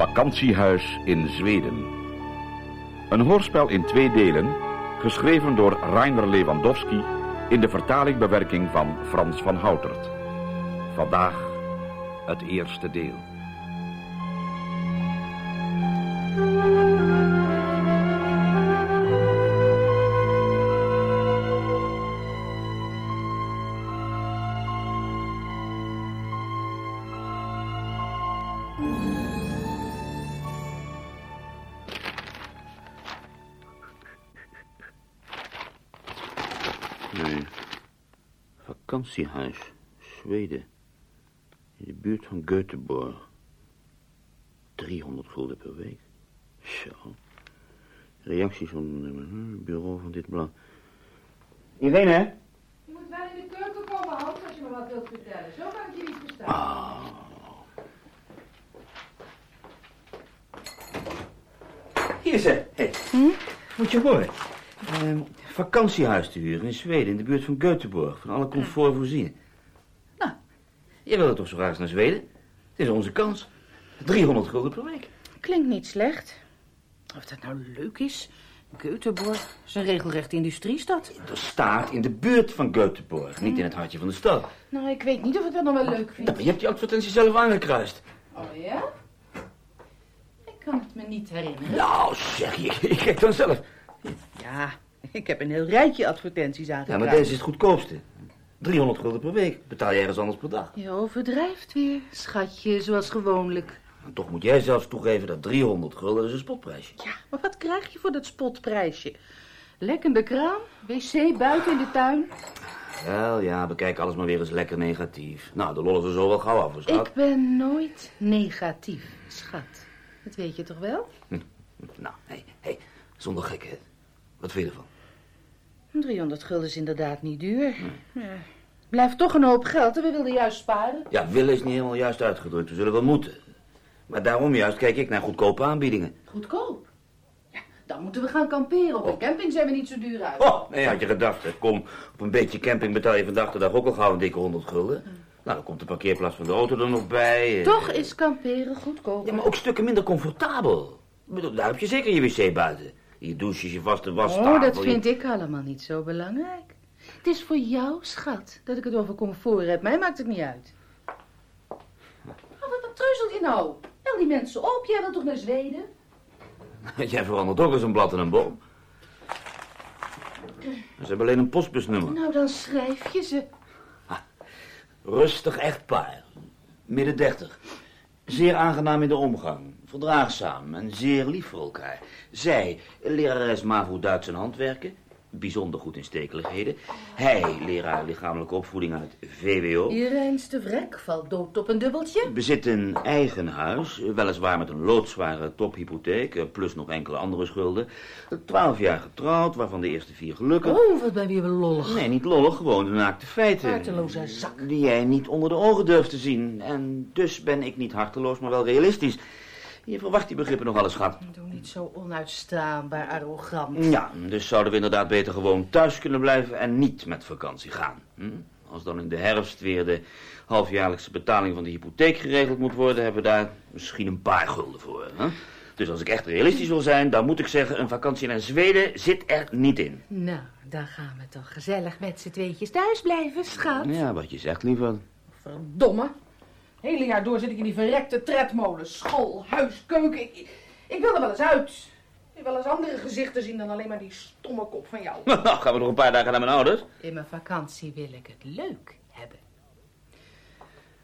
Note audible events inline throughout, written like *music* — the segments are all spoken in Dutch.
vakantiehuis in Zweden. Een hoorspel in twee delen, geschreven door Rainer Lewandowski in de vertaling-bewerking van Frans van Houtert. Vandaag het eerste deel. Vakantiehuis, Zweden. In de buurt van Göteborg. 300 gulden per week. Zo. Reacties van het bureau van dit blad. Irene? Je moet wel in de keuken komen, Hans, als je me wat wilt vertellen. Zo kan ik je niet verstaan. Ah. Hier is ze. Hey. Moet je horen. Ehm, vakantiehuis te huren in Zweden, in de buurt van Göteborg. Van alle comfort voorzien. Nou, jij wil toch zo graag naar Zweden? Het is onze kans. 300 gulden per week. Klinkt niet slecht. Of dat nou leuk is. Göteborg is een regelrechte industriestad. Er staat in de buurt van Göteborg, niet in het hartje van de stad. Nou, ik weet niet of ik dat nog wel leuk vind. Nou, je hebt die advertentie zelf aangekruist. Oh ja? Ik kan het me niet herinneren. Nou, zeg je, *laughs* ik kijk dan zelf. Ja, *laughs* ik heb een heel rijtje advertenties Ja, aangekruist. maar deze is het goedkoopste. 300 gulden per week. Betaal je ergens anders per dag. Je overdrijft weer, schatje, zoals gewoonlijk. En toch moet jij zelfs toegeven dat 300 gulden is een spotprijsje. Ja, maar wat krijg je voor dat spotprijsje? Lekkende kraan, wc buiten in de tuin. Wel, ja, bekijk alles maar weer eens lekker negatief. Nou, de lol is er zo wel gauw af, schat. Ik ben nooit negatief, schat. Dat weet je toch wel? *laughs* Nou, hé, hey, hey, zonder gekheid. Wat vind je ervan? 300 gulden is inderdaad niet duur. Ja. Blijft toch een hoop geld en we wilden juist sparen. Ja, willen is niet helemaal juist uitgedrukt. We zullen wel moeten. Maar daarom juist kijk ik naar goedkope aanbiedingen. Goedkoop. Ja, dan moeten we gaan kamperen. Op een camping zijn we niet zo duur uit. Oh, nee, had je gedacht. hè. Kom, op een beetje camping betaal je vandaag de dag ook al gauw een dikke 100 gulden. Nou, dan komt de parkeerplaats van de auto er nog bij. eh. Toch is kamperen goedkoop. Ja, maar ook stukken minder comfortabel. Daar heb je zeker je wc buiten. Je douches, je vaste wastafel. Oh, dat je- vind ik allemaal niet zo belangrijk. Het is voor jou, schat, dat ik het over comfort heb. Mij maakt het niet uit. Oh, wat, wat treuzel je nou? Bel die mensen op. Jij wilt toch naar Zweden? *laughs* Jij verandert ook eens een blad en een boom. Ze hebben alleen een postbusnummer. Nou, dan schrijf je ze. Rustig echtpaar. Midden dertig. Zeer aangenaam in de omgang. Verdraagzaam en zeer lief voor elkaar. Zij, lerares MAVO Duits en handwerken. Bijzonder goed in stekeligheden. Hij, leraar lichamelijke opvoeding uit VWO. Irijns de Vrek valt dood op een dubbeltje. Bezit een eigen huis, weliswaar met een loodzware tophypotheek, eh, plus nog enkele andere schulden. Twaalf jaar getrouwd, waarvan de eerste vier gelukkig. Oh, wat ben je weer lollig. Nee, niet lollig, gewoon de naakte feiten. Harteloze zak. Die jij niet onder de ogen durft te zien. En dus ben ik niet harteloos, maar wel realistisch. Je verwacht die begrippen nog alles, schat. Doe niet zo onuitstaanbaar arrogant. Ja, dus zouden we inderdaad beter gewoon thuis kunnen blijven en niet met vakantie gaan. Hm? Als dan in de herfst weer de halfjaarlijkse betaling van de hypotheek geregeld moet worden, hebben we daar misschien een paar gulden voor. Hè? Dus als ik echt realistisch wil zijn, dan moet ik zeggen, een vakantie naar Zweden zit er niet in. Nou, dan gaan we toch gezellig met z'n tweetjes thuis blijven, schat. Ja, wat je zegt, liever. Verdomme. Hele jaar door zit ik in die verrekte tredmolen. School, huis, keuken. Ik, ik wil er wel eens uit. Ik wil wel eens andere gezichten zien dan alleen maar die stomme kop van jou. *laughs* Nou, gaan we nog een paar dagen naar mijn ouders? In mijn vakantie wil ik het leuk hebben.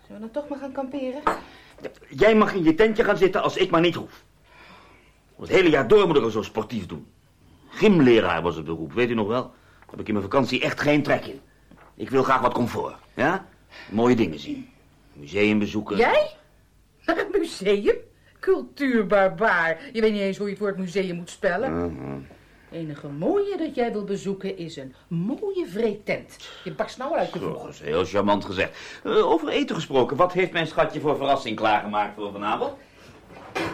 Zullen we dan toch maar gaan kamperen? Jij mag in je tentje gaan zitten als ik maar niet hoef. Het hele jaar door moet ik al zo sportief doen. Gymleraar was het beroep, weet u nog wel? Daar heb ik in mijn vakantie echt geen trek in. Ik wil graag wat comfort, ja? Mooie dingen zien. Museum bezoeken. Jij? Naar *laughs* het museum? Cultuurbarbaar. Je weet niet eens hoe je het woord museum moet spellen. Mhm. enige mooie dat jij wil bezoeken is een mooie vreetent. Je barst nou uit voegen. dat is heel charmant gezegd. Eh, over eten gesproken, wat heeft mijn schatje voor verrassing klaargemaakt voor vanavond?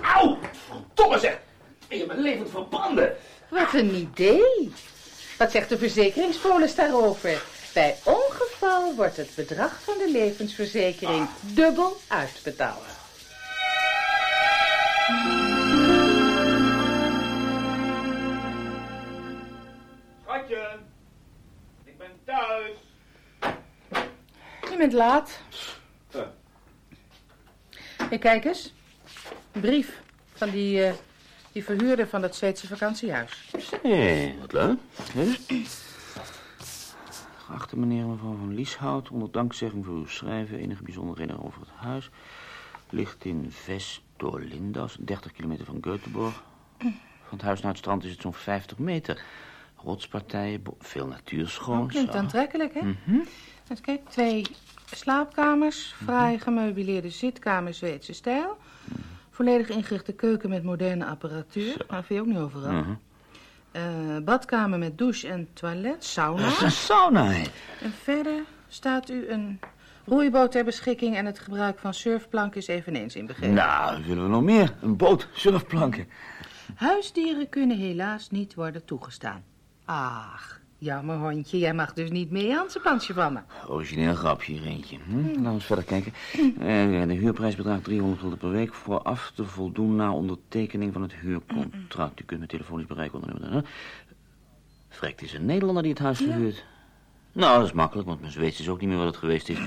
Auw, verdomme zeg! Je bent levend verbranden. Wat een idee. Wat zegt de verzekeringspolis daarover? Bij ongeval wordt het bedrag van de levensverzekering dubbel uitbetaald. Schatje, ik ben thuis. Je bent laat. Kijk eens. Een brief van die, eh, die verhuurder van dat Zweedse vakantiehuis. Hé, wat leuk. Geachte meneer en mevrouw van Lieshout, onder dankzegging voor uw schrijven, enige bijzonderheden over het huis. Ligt in Vestolindas, 30 kilometer van Göteborg. Van het huis naar het strand is het zo'n 50 meter. Rotspartijen, veel natuurschoon. Oh, klinkt aantrekkelijk, hè? Dus kijk, twee slaapkamers, fraai gemeubileerde zitkamer Zweedse stijl. Volledig ingerichte keuken met moderne apparatuur. Nou, vind je ook niet overal. Mhm. Eh, badkamer met douche en toilet, sauna. Dat is een sauna, hè. En verder staat u een roeiboot ter beschikking... en het gebruik van surfplank is eveneens inbegrepen. Nou, willen we nog meer. Een boot, surfplanken. Huisdieren kunnen helaas niet worden toegestaan. Ach, jammer hondje, jij mag dus niet mee aan het pansje van me. Origineel grapje, hier eentje. Hm? Laten we eens verder kijken. Eh, de huurprijs bedraagt 300 gulden per week... vooraf te voldoen na ondertekening van het huurcontract. U kunt me telefonisch bereiken onder nummer... Het is een Nederlander die het huis verhuurt. Nou, dat is makkelijk, want mijn Zweeds is ook niet meer wat het geweest is.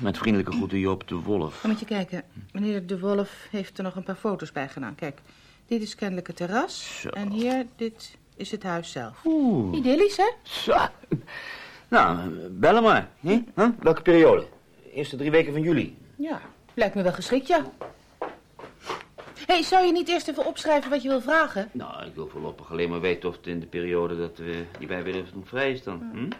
Met vriendelijke groeten Joop de Wolf. Dan moet je kijken, meneer De Wolf heeft er nog een paar foto's bij gedaan. Kijk, dit is kennelijk het terras. Zo. En hier, dit is het huis zelf. Oeh. Idyllisch, hè? Zo. Nou, bellen maar. Hm? Huh? Welke periode? Eerste drie weken van juli. Ja, lijkt me wel geschikt, ja. Hé, hey, zou je niet eerst even opschrijven wat je wil vragen? Nou, ik wil voorlopig alleen maar weten of het in de periode dat we die wij willen doen vrij is dan. Hm?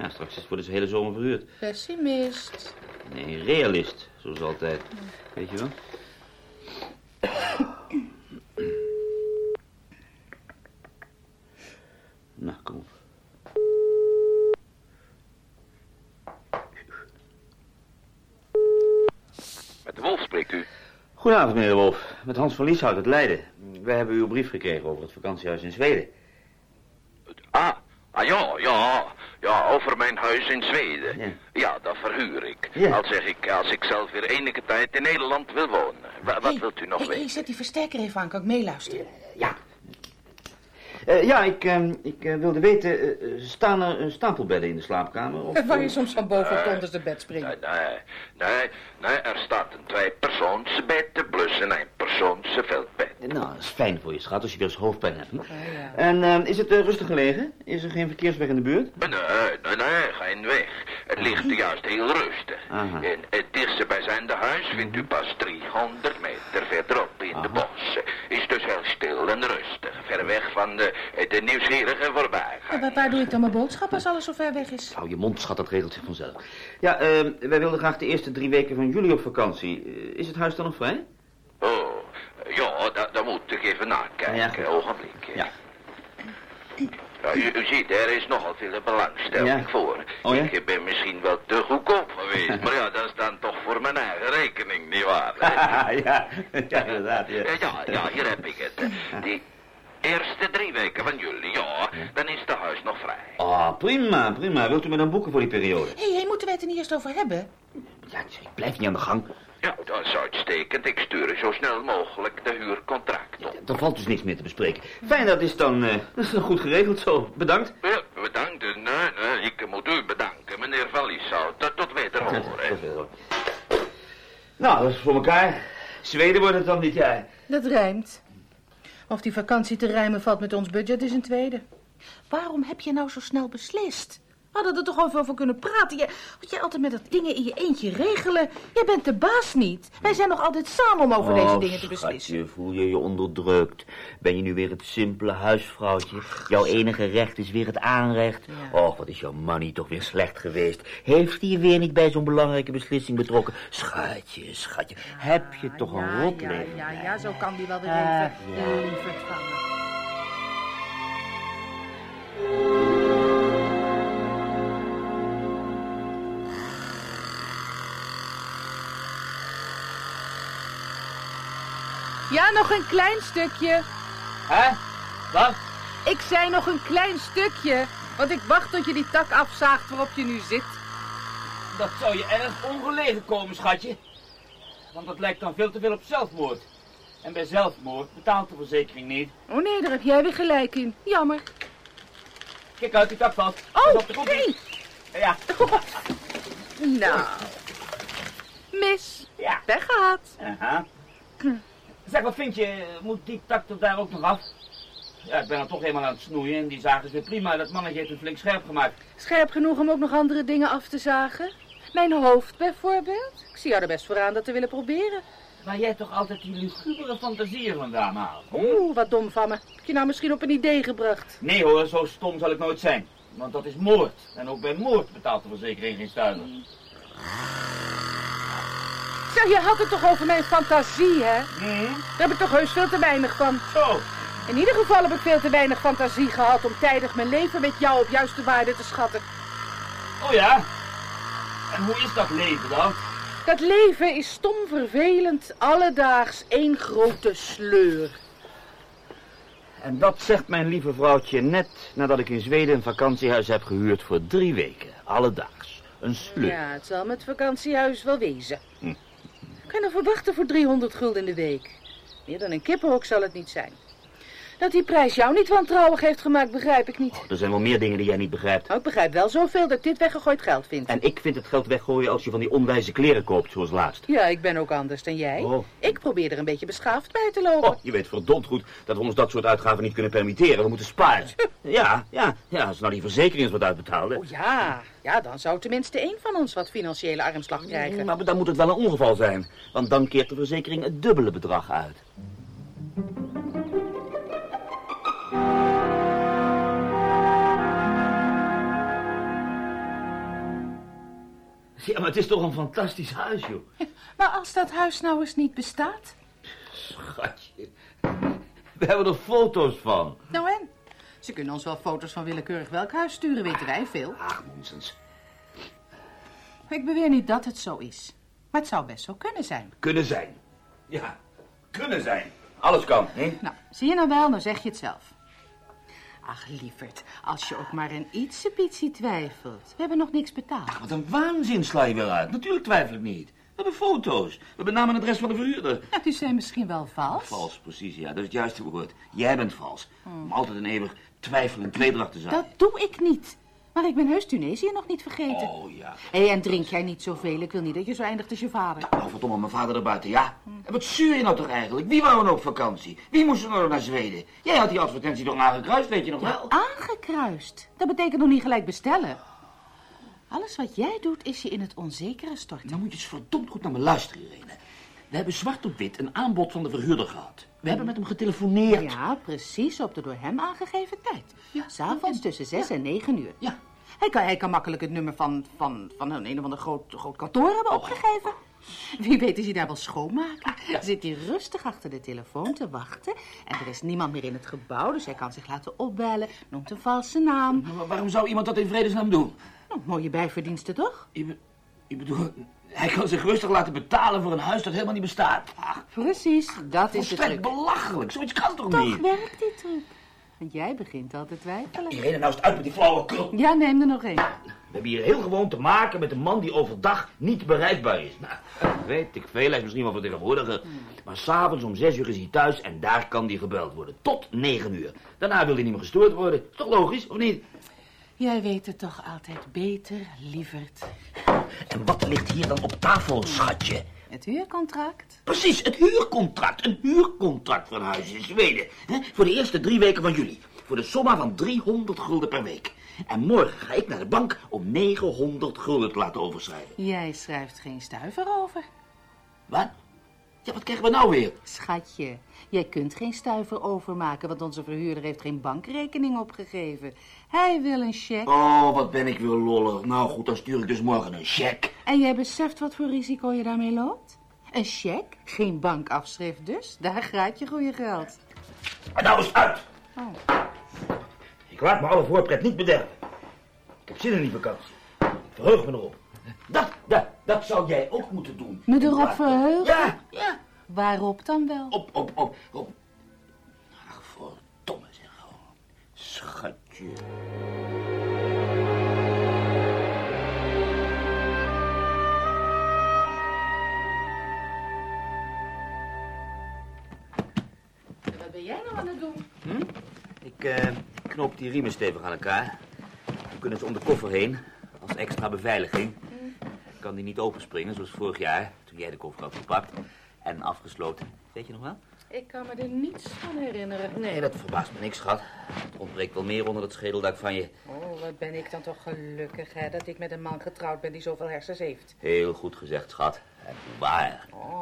Ja, straks is het voor de hele zomer verhuurd. Pessimist. Nee, realist, zoals altijd. Weet je wel? Nou, kom op. Met de wolf spreekt u. Goedenavond, meneer de Wolf. Met Hans van Lieshout uit Leiden. Wij hebben uw brief gekregen over het vakantiehuis in Zweden. Ah, ah ja, ja. Ja, over mijn huis in Zweden. Ja. Ja, dat verhuur ik. Ja. Als zeg ik, als ik zelf weer enige tijd in Nederland wil wonen. Wa- wat Hey, wilt u nog hey, weten? hey, zet die versterker even aan, kan ik meeluisteren? Ja. Eh, ja, ik, ehm, ik eh, wilde weten, eh, staan er stapelbedden in de slaapkamer? Of, Waar je soms van boven op het onderste bed springt. Nee, nee, nee, nee, er staat een tweepersoonsbed plus een eenpersoonse veldbed. Nou, dat is fijn voor je, schat, als je weer eens hoofdpijn hebt. Ah, ja. En ehm, is het rustig gelegen? Is er geen verkeersweg in de buurt? Nee, nee, nee, geen weg. Het ligt juist heel rustig. Aha. En het dichtstbijzijnde huis vindt u pas 300 meter verderop in de bossen. Is dus heel stil en rustig. Ver weg van de, de nieuwsgierige voorbijganger. Ja, waar, doe ik dan mijn boodschap als alles zo ver weg is? Hou je mond, schat, dat regelt zich vanzelf. Ja, ehm, wij wilden graag de eerste drie weken van juli op vakantie. Eh, is het huis dan nog vrij? Oh, ja, da- daar moet ik even nakijken. Ja, goed. Ogenblik. Ja. Ja, u, u ziet, er is nogal veel belangstelling Ja. voor. Oh, ja? Ik ben misschien wel te goedkoop geweest, maar ja, dat is dan toch voor mijn eigen rekening, nietwaar? *laughs* ja, ja, inderdaad. Ja. Ja, ja, hier heb ik het. Die eerste drie weken van juli, ja, dan is de huis nog vrij. Ah, prima, prima. Wilt u me dan boeken voor die periode? Hé, hey, moeten wij het er niet eerst over hebben? Ja, ik blijf niet aan de gang. Ja, dat is uitstekend. Ik stuur u zo snel mogelijk de huurcontract op. Er valt dus niks meer te bespreken. Fijn, dat is dan, eh, *laughs* dat is dan goed geregeld zo. Bedankt. Ja, bedankt. Nee, nee, ik moet u bedanken, meneer Van Lieshout. Tot, hè. Nou, dat is voor elkaar. Zweden wordt het dan dit jaar. Dat rijmt. Of die vakantie te rijmen valt met ons budget is een tweede. Waarom heb je nou zo snel beslist? We hadden er toch over kunnen praten. Je, wat jij altijd met dat dingen in je eentje regelen. Jij bent de baas niet. Wij zijn nog altijd samen om over deze dingen te beslissen. Oh, Schatje, voel je je onderdrukt? Ben je nu weer het simpele huisvrouwtje? Jouw enige recht is weer het aanrecht. Ja. Och, wat is jouw money toch weer slecht geweest? Heeft hij je weer niet bij zo'n belangrijke beslissing betrokken? Schatje, schatje, heb je toch een ja, rot ja, ja, ja, zo kan die wel ja. de lieverd vangen. Ja, nog een klein stukje. Hè? Wat? Ik zei nog een klein stukje. Want ik wacht tot je die tak afzaagt waarop je nu zit. Dat zou je erg ongelegen komen, schatje. Want dat lijkt dan veel te veel op zelfmoord. En bij zelfmoord betaalt de verzekering niet. Oh nee, daar heb jij weer gelijk in. Jammer. Kijk uit, die tak. Pas Oh, de nee. Ja. *laughs* Nou, Mis. Ja. Weggehaald. Aha. Zeg, wat vind je? Moet die tak er daar ook nog af? Ja, ik ben er toch helemaal aan het snoeien en die zagen weer prima. Dat mannetje heeft het flink scherp gemaakt. Scherp genoeg om ook nog andere dingen af te zagen. Mijn hoofd bijvoorbeeld. Ik zie jou er best voor aan dat te willen proberen. Waar jij toch altijd die lugubere fantasieën vandaan haalt? Oeh, wat dom van me. Heb je nou misschien op een idee gebracht? Nee hoor, zo stom zal ik nooit zijn. Want dat is moord. En ook bij moord betaalt de verzekering geen stuiver. Zeg, je had het toch over mijn fantasie, hè? Hm? Daar heb ik toch heus veel te weinig van. Zo. In ieder geval heb ik veel te weinig fantasie gehad om tijdig mijn leven met jou op juiste waarde te schatten. Oh ja? En hoe is dat leven dan? Dat leven is stom vervelend, alledaags één grote sleur. En dat zegt mijn lieve vrouwtje net nadat ik in Zweden een vakantiehuis heb gehuurd voor drie weken. Alledaags. Een sleur. Ja, het zal met vakantiehuis wel wezen. Kan nou verwachten voor 300 gulden in de week? Meer dan een kippenhok zal het niet zijn. Dat die prijs jou niet wantrouwig heeft gemaakt, begrijp ik niet. Er zijn wel meer dingen die jij niet begrijpt. Nou, ik begrijp wel zoveel dat ik dit weggegooid geld vind. En ik vind het geld weggooien als je van die onwijze kleren koopt, zoals laatst. Ja, ik ben ook anders dan jij. Oh. Ik probeer er een beetje beschaafd bij te lopen. Oh, je weet verdomd goed dat we ons dat soort uitgaven niet kunnen permitteren. We moeten sparen. Ja, ja, ja. Als nou die verzekering eens wat uitbetaalde. Oh ja, ja, dan zou tenminste één van ons wat financiële armslag krijgen. Maar dan moet het wel een ongeval zijn. Want dan keert de verzekering het dubbele bedrag uit. Ja, maar het is toch een fantastisch huis, joh. *laughs* Maar als dat huis nou eens niet bestaat? Schatje. We hebben er foto's van. Nou en? Ze kunnen ons wel foto's van willekeurig welk huis sturen, weten wij veel. Ach, nonsens. Ik beweer niet dat het zo is. Maar het zou best zo kunnen zijn. Kunnen zijn. Ja, kunnen zijn. Alles kan, hè? Nou, zie je nou wel, dan zeg je het zelf. Ach, lieverd, als je ook maar een ietsiepietsie twijfelt. We hebben nog niks betaald. Wat een waanzin sla je weer uit. Natuurlijk twijfel ik niet. We hebben foto's. We hebben naam en adres van de verhuurder. Ja, die zijn misschien wel vals. Vals, precies, ja. Dat is het juiste woord. Jij bent vals. Om altijd en eeuwig twijfel en tweedracht te zijn. Dat doe ik niet. Maar ik ben heus Tunesië nog niet vergeten. Oh, ja. Hé, en drink jij niet zoveel? Ik wil niet dat je zo eindigt als je vader. Nou, verdomme, mijn vader erbuiten, ja. En wat zuur je nou toch eigenlijk? Wie wou nou op vakantie? Wie moest er nou naar Zweden? Jij had die advertentie toch aangekruist, weet je nog wel? Aangekruist. Dat betekent nog niet gelijk bestellen. Alles wat jij doet is je in het onzekere storten. Dan moet je eens verdomd goed naar me luisteren, Irene. We hebben zwart op wit een aanbod van de verhuurder gehad. We hebben met hem getelefoneerd. Ja, precies op de door hem aangegeven tijd. Ja. S'avonds tussen zes en negen uur. Ja. Hij kan, hij kan makkelijk het nummer van, van, van een, een of ander groot, groot kantoor hebben opgegeven. Wie weet is hij daar wel schoonmaken. Zit hij rustig achter de telefoon te wachten. En er is niemand meer in het gebouw, dus hij kan zich laten opbellen. Noemt een valse naam. Maar waarom zou iemand dat in vredesnaam doen? Nou, mooie bijverdiensten toch? Je, be- je bedoelt, hij kan zich rustig laten betalen voor een huis dat helemaal niet bestaat. Ach, Precies, dat is de truc. belachelijk. Zoiets kan toch, Toch niet? werkt die truc. Want jij begint al te twijfelen. Irene, nou is het uit met die flauwekul. Ja, neem er nog één. We hebben hier heel gewoon te maken met een man die overdag niet bereikbaar is. Nou, weet ik veel, hij is misschien wel vertegenwoordiger. Maar s'avonds om zes uur is hij thuis en daar kan hij gebeld worden. Tot negen uur. Daarna wil hij niet meer gestoord worden. Is toch logisch, of niet? Jij weet het toch altijd beter, lieverd. En wat ligt hier dan op tafel, schatje? Het huurcontract? Precies, het huurcontract. Een huurcontract van huis in Zweden. Hè? Voor de eerste drie weken van juli. Voor de somma van 300 gulden per week. En morgen ga ik naar de bank om 900 gulden te laten overschrijven. Jij schrijft geen stuiver over. Wat? Ja, wat krijgen we nou weer? Schatje, jij kunt geen stuiver overmaken, want onze verhuurder heeft geen bankrekening opgegeven. Hij wil een cheque. Oh, wat ben ik weer lollig. Nou goed, dan stuur ik dus morgen een cheque. En jij beseft wat voor risico je daarmee loopt? Een cheque, geen bankafschrift dus. Daar gaat je goede geld. En nou is uit. Oh. Ik laat me alle voorpret niet bederven. Ik heb zin in die vakantie. Ik verheug me erop. Dat, dat, zou jij ook moeten doen. Me erop verheugen? Ja, ja. Waarop dan wel? Op, op, op, op. Ach, verdomme zeg. oh. Schatje. Wat ben jij nou aan het doen? Ik eh, knoop die riemen stevig aan elkaar. Dan kunnen ze om de koffer heen. Als extra beveiliging. Kan die niet openspringen zoals vorig jaar. toen jij de koffer had gepakt en afgesloten. Weet je nog wel? Ik kan me er niets van herinneren. Nee, dat verbaast me niks, schat. Het ontbreekt wel meer onder het schedeldak van je. Oh, wat ben ik dan toch gelukkig, hè, dat ik met een man getrouwd ben die zoveel hersens heeft. Heel goed gezegd, schat. En waar. Oh,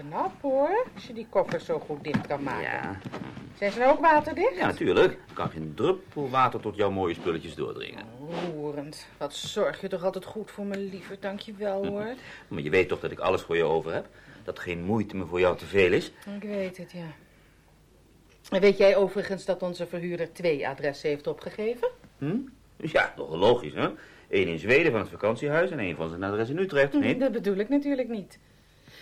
knap hoor, als je die koffer zo goed dicht kan maken. Ja. Zijn ze nou ook waterdicht? ja, natuurlijk. Er kan geen druppel water tot jouw mooie spulletjes doordringen. Roerend. Wat zorg je toch altijd goed voor me, liever. Dank je wel, hoor. *laughs* Maar je weet toch dat ik alles voor je over heb? Dat geen moeite me voor jou te veel is? Ik weet het, ja. En weet jij overigens dat onze verhuurder twee adressen heeft opgegeven? Hm? Ja, toch logisch, hè? Eén in Zweden van het vakantiehuis en één van zijn adres in Utrecht, niet? *laughs* Dat bedoel ik natuurlijk niet.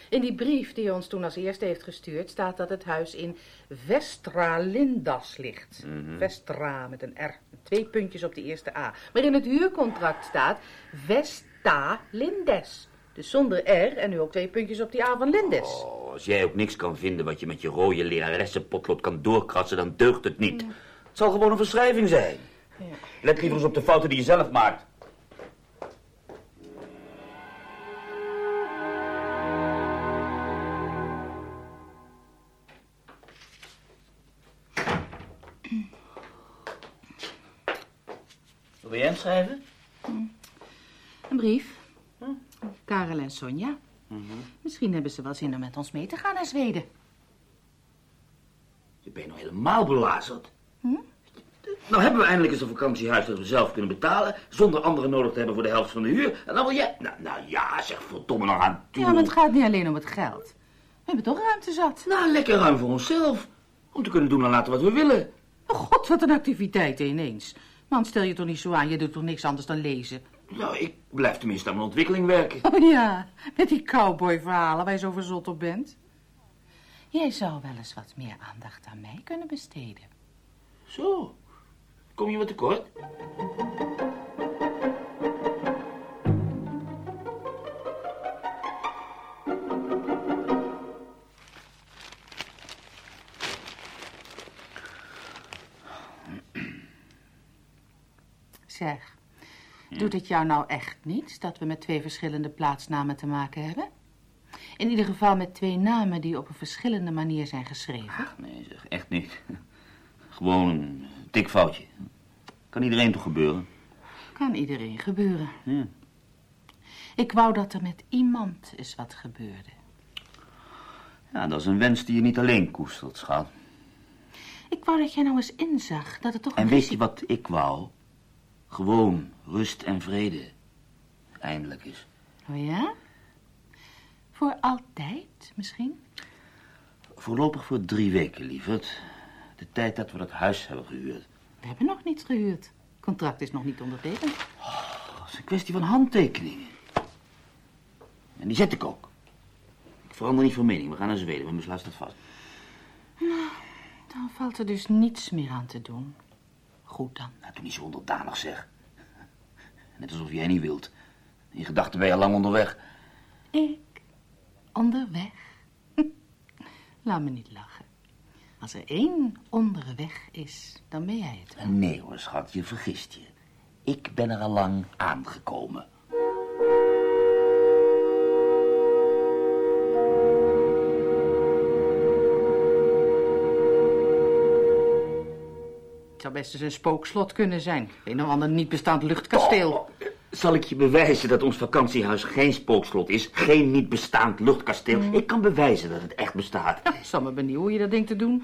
In die brief die hij ons toen als eerste heeft gestuurd... staat dat het huis in Vestra Lindas ligt. Vestra met een R. Twee puntjes op de eerste A. Maar in het huurcontract staat Vesta Lindes. Dus zonder R en nu ook twee puntjes op die A van Lindes. Oh, als jij ook niks kan vinden wat je met je rode leraressenpotlood kan doorkratsen, dan deugt het niet. Het zal gewoon een verschrijving zijn. Ja. Let liever eens op de fouten die je zelf maakt. Wil hem schrijven? Een brief. Karel en Sonja. Misschien hebben ze wel zin om met ons mee te gaan naar Zweden. Je bent nou helemaal belazerd. Nou hebben we eindelijk eens een vakantiehuis dat we zelf kunnen betalen... zonder anderen nodig te hebben voor de helft van de huur. En dan wil jij... Nou, nou ja, zeg verdomme nog aan toe. Ja, maar het gaat niet alleen om het geld. We hebben toch ruimte zat. Nou, lekker ruim voor onszelf. Om te kunnen doen en laten wat we willen. Oh god, wat een activiteit ineens. Man, stel je toch niet zo aan. Je doet toch niks anders dan lezen. Nou, ik blijf tenminste aan mijn ontwikkeling werken. Oh ja, met die cowboy-verhalen waar je zo verzot op bent. Jij zou wel eens wat meer aandacht aan mij kunnen besteden. Zo, kom je wat tekort? Zeg, doet het jou nou echt niets dat we met twee verschillende plaatsnamen te maken hebben? In ieder geval met twee namen die op een verschillende manier zijn geschreven. Nee, zeg, echt niet. *laughs* Gewoon een tikfoutje. Kan iedereen toch gebeuren? Kan iedereen gebeuren. Ja. Ik wou dat er met iemand eens wat gebeurde. Ja, dat is een wens die je niet alleen koestert, schat. Ik wou dat jij nou eens inzag dat het toch En een weet je wat ik wou? Gewoon rust en vrede. Eindelijk eens. Oh ja? Voor altijd, misschien? Voorlopig voor drie weken, lieverd. De tijd dat we dat huis hebben gehuurd. We hebben nog niet gehuurd. Het contract is nog niet ondertekend. Dat is een kwestie van handtekeningen. En die zet ik ook. Ik verander niet van mening. We gaan naar Zweden, mijn besluit staat vast. Dan valt er dus niets meer aan te doen. Goed dan. Nou, doe niet zo onderdanig, zeg. Net alsof jij niet wilt. In gedachten ben je al lang onderweg. Ik? Onderweg? *laughs* Laat me niet lachen. Als er één onderweg is, dan ben jij het wel. Nee hoor, schat, je vergist je. Ik ben er al lang aangekomen. Zou best eens een spookslot kunnen zijn. Een of ander niet bestaand luchtkasteel. Oh, zal ik je bewijzen dat ons vakantiehuis geen spookslot is? Geen niet bestaand luchtkasteel? Ik kan bewijzen dat het echt bestaat. *laughs* Ik zal me benieuwen hoe je dat denkt te doen.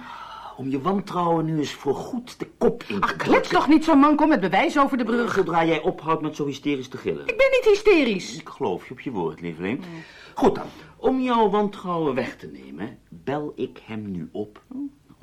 Om je wantrouwen nu eens voor goed de kop in te Ach, klets toch niet zo man, kom met bewijs over de brug. Zodra jij ophoudt met zo hysterisch te gillen. Ik ben niet hysterisch. Ik geloof je op je woord, lieveling. Goed dan. Om jouw wantrouwen weg te nemen, bel ik hem nu op.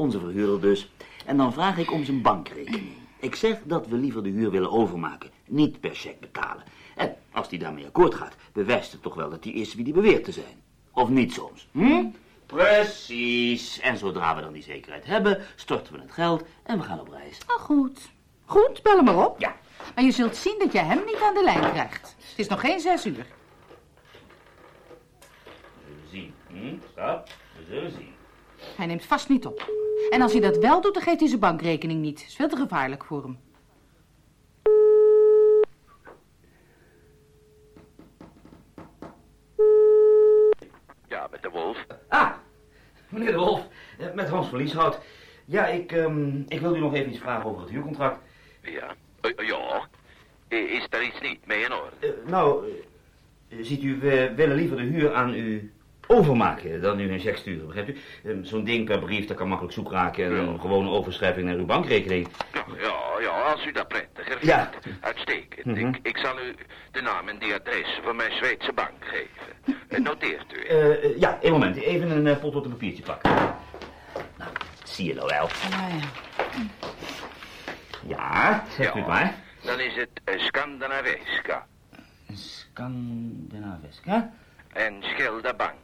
Onze verhuurder dus. En dan vraag ik om zijn bankrekening. Ik zeg dat we liever de huur willen overmaken. Niet per cheque betalen. En als die daarmee akkoord gaat, bewijst het toch wel dat hij is wie die beweert te zijn. Of niet soms. Hm? Precies. En zodra we dan die zekerheid hebben, storten we het geld en we gaan op reis. Nou goed. Goed, bel hem maar op. Ja. Maar je zult zien dat je hem niet aan de lijn krijgt. Het is nog geen zes uur. We zullen zien. Hm? Stop. We zullen zien. Hij neemt vast niet op. En als hij dat wel doet, dan geeft hij zijn bankrekening niet. is veel te gevaarlijk voor hem. met de wolf. Ah, meneer de Wolf, eh, met Hans van Lieshout. Ja, ik, ehm, ik wil u nog even iets vragen over het huurcontract. Ja. Eh, ja. Eh, Is daar iets niet mee in orde? Nou, ziet u, we willen liever de huur aan u overmaken dan u een cheque sturen, begrijpt u? Ehm, Zo'n ding per brief, dat kan makkelijk zoek raken en een gewone overschrijving naar uw bankrekening. Ja, ja, ja, als u dat prettiger vindt. Ja. Uitstekend. Mhm. ik, ik zal u de naam en die adres van mijn Zweedse bank geven. *laughs* Noteert u. Eh, eh, ja, een moment, even een uh, pot op een papiertje pakken. Nou, zie je nou wel. Ja. Ja, zegt u het maar. Dan is het Scandinaviska Scandinaviska. en Scheldebanken.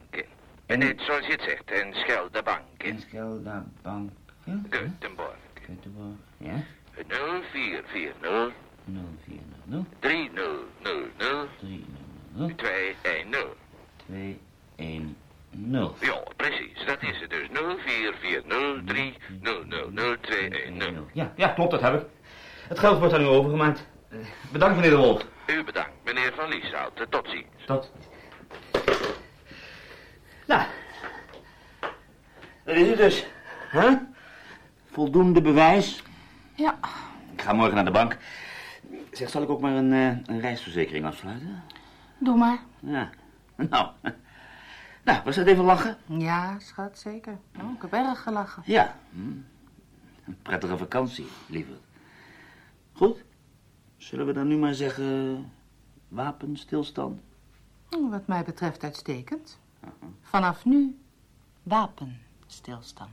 En net zoals je het zegt, en Scheldebanken. Scheldabank. Göteborg. Göteborg. Ja. 0440 0400 3000 300 210. 210. Ja, precies. Dat is het dus. 0440 3000 210. Ja, ja, klopt, dat heb ik. Het geld wordt aan u overgemaakt. Eh, Bedankt, meneer de Wolf. U bedankt, meneer Van Lieshout. Tot ziens. Tot. Nou, dat is het dus. Huh? Voldoende bewijs. Ja, Ik ga morgen naar de bank. Zeg, zal ik ook maar een, eh, een reisverzekering afsluiten? doe maar. Ja. *laughs* Nou. Nou, was dat even lachen? Ja, schat, zeker. Oh, ik heb erg gelachen. Ja. Hm. Een prettige vakantie, liever. Goed. Zullen we dan nu maar zeggen... wapenstilstand? Wat mij betreft uitstekend. Vanaf nu wapenstilstand.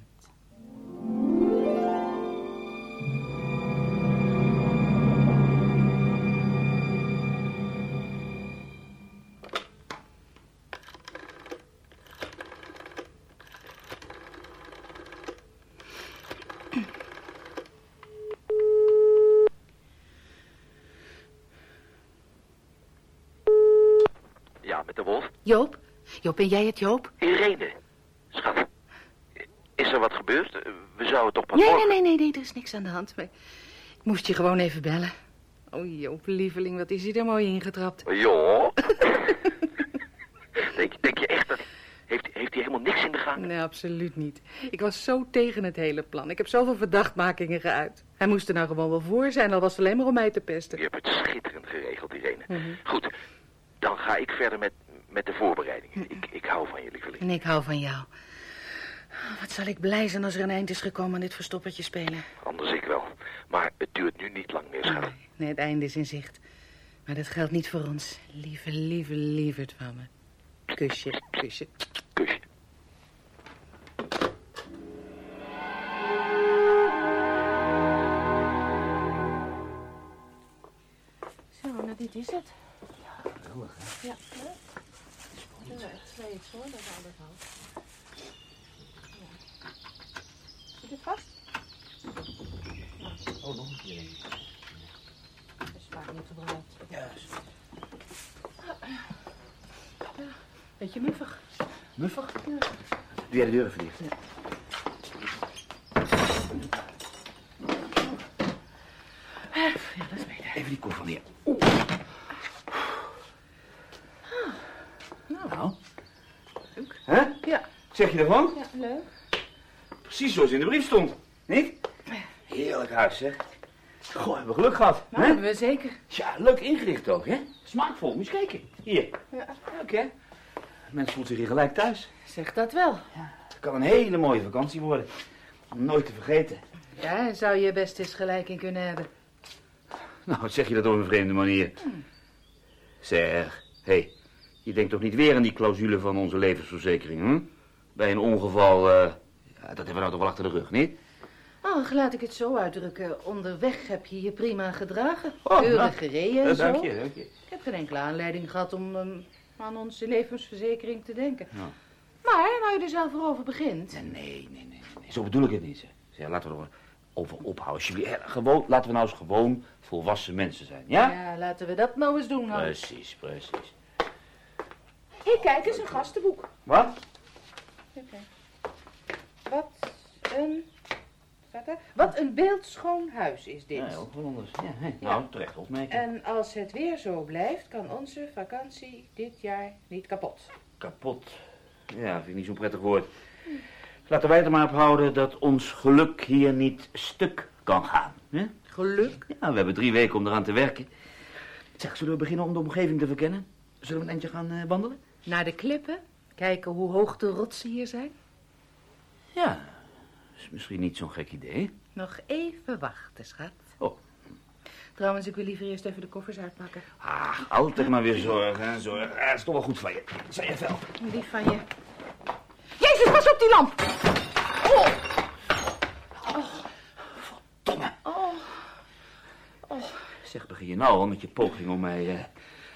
Ja, met de wolf. Joop? Joop, ben jij het, Joop? Irene. Schat. Is er wat gebeurd? We zouden toch pas Nee, nee, morgen... nee, nee, nee, er is niks aan de hand. Maar ik moest je gewoon even bellen. Oh, Joop, lieveling, wat is hij er mooi ingetrapt. Ja. *laughs* denk, denk je echt dat... Heeft, heeft hij helemaal niks in de gang? Nee, absoluut niet. Ik was zo tegen het hele plan. Ik heb zoveel verdachtmakingen geuit. Hij moest er nou gewoon wel voor zijn, al was het alleen maar om mij te pesten. Je hebt het schitterend geregeld, Irene. Mhm. Goed, dan ga ik verder met, met de voorbereidingen. Ik, ik hou van je, lieveling. En ik hou van jou. Oh, Wat zal ik blij zijn als er een eind is gekomen aan dit verstoppertje spelen. Anders ik wel. Maar het duurt nu niet lang meer, schat. Nee, nee, het einde is in zicht. Maar dat geldt niet voor ons. Lieve, lieve, lieverd van me. Kusje, kusje. Kusje. Zo, nou dit is het. Ja, geweldig hè? Ja, leuk. Ja, echt zweets hoor, dat al dat hout. Ja. Zit het vast? Oh, nog een keer. Dat is vaak niet gebruikt. Juist. Beetje muffig. Muffig? Doe jij de deur even dicht? Ja, dat is beter. Even die koffer neer. Nou. Leuk. Hè? Ja, Wat zeg je ervan? ja, leuk. Precies zoals in de brief stond. Niet? Heerlijk huis, zeg. Goh, hebben we geluk gehad. Nou, hè? hebben we zeker. Ja, leuk ingericht ook, hè? Smaakvol, moet je eens kijken. Hier. Ja. Leuk, hè? Mens voelt zich hier gelijk thuis. Zeg dat wel. Het kan een hele mooie vakantie worden. Om nooit te vergeten. Ja, zou je best eens gelijk in kunnen hebben. Nou, wat zeg je dat op een vreemde manier? Zeg, hé, hey, je denkt toch niet weer aan die clausule van onze levensverzekering, hm? Bij een ongeval, eh, ja, dat hebben we nou toch wel achter de rug, niet? Oh, laat ik het zo uitdrukken. Onderweg heb je je prima gedragen. Oh, Keurig nou, gereden en Eh, zo. dank je, dank je. Ik heb geen enkele aanleiding gehad om ehm, aan onze levensverzekering te denken. Maar, nou je er zelf over begint. Nee, nee, nee, nee, nee, zo bedoel ik het niet, zeg. zeg laten we er over ophouden, alsjeblieft. Eh, Gewoon, laten we nou eens gewoon volwassen mensen zijn, ja? Ja, laten we dat nou eens doen, Hans. Precies, precies. Hé, kijk eens, een gastenboek. Wat? Oké. Wat een... Staat er? Wat een beeldschoon huis is dit. Ja, ook wel anders. Ja. Nou, terecht opmerking. En als het weer zo blijft, kan onze vakantie dit jaar niet kapot. Kapot. Ja, vind ik niet zo'n prettig woord. Laten wij er maar op houden dat ons geluk hier niet stuk kan gaan. Hè? Geluk. Ja, we hebben drie weken om eraan te werken. Zeg, zullen we beginnen om de omgeving te verkennen? Zullen we een eindje gaan eh, wandelen? Naar de klippen. Kijken hoe hoog de rotsen hier zijn. Ja, is misschien niet zo'n gek idee. Nog even wachten, schat. Oh. Trouwens, ik wil liever eerst even de koffers uitpakken. Ah, altijd maar weer zorgen en zorgen. Ja, dat is toch wel goed van je. Zei je wel. Lief van je. Jezus, pas op die lamp! Oh, Domme. oh. Zeg, begin je nou al met je poging om mij... eh,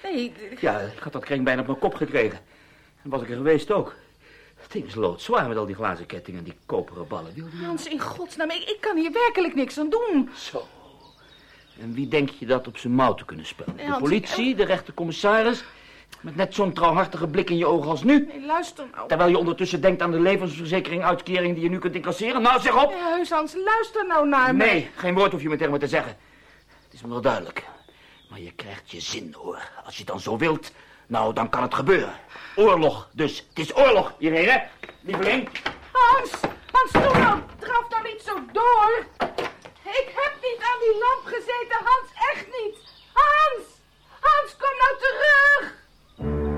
Nee, Ja, ik had dat kring bijna op mijn kop gekregen. Was ik er geweest ook. Het ding is loodzwaar met al die glazen kettingen en die koperen ballen. Wil je... Hans, in godsnaam, ik, ik kan hier werkelijk niks aan doen. Zo. En wie denk je dat op zijn mouw te kunnen spelen? De Hans, politie, de rechtercommissaris? Met net zo'n trouwhartige blik in je ogen als nu? Nee, luister nou. Terwijl je ondertussen denkt aan de levensverzekering uitkering die je nu kunt incasseren. Nou, zeg op! Nee, heus, Hans, luister nou naar mij. Nee, geen woord hoef je me tegen me te zeggen. Het is me wel duidelijk. Maar je krijgt je zin, hoor. Als je dan zo wilt, nou, dan kan het gebeuren. Oorlog, dus. Het is oorlog, Irene. Lieveling. Hans, Hans, doe nou, draf nou niet zo door. Ik heb niet aan die lamp gezeten, Hans, echt niet. Hans, Hans, kom nou terug.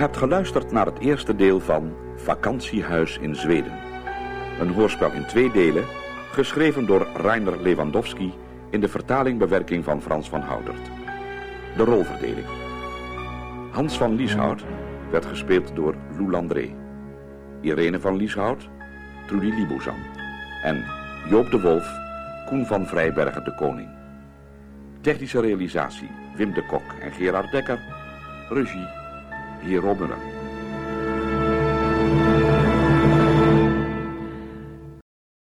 Hebt geluisterd naar het eerste deel van Vakantiehuis in Zweden. Een hoorspel in twee delen, geschreven door Reiner Lewandowski in de vertaling-bewerking van Frans van Houtert. De rolverdeling. Hans van Lieshout werd gespeeld door Lou Landré. Irene van Lieshout, Trudy Libouzan. En Joop de Wolf, Koen van Vrijbergen de Koning. Technische realisatie Wim de Kok en Gerard Dekker. Regie hier Robberen.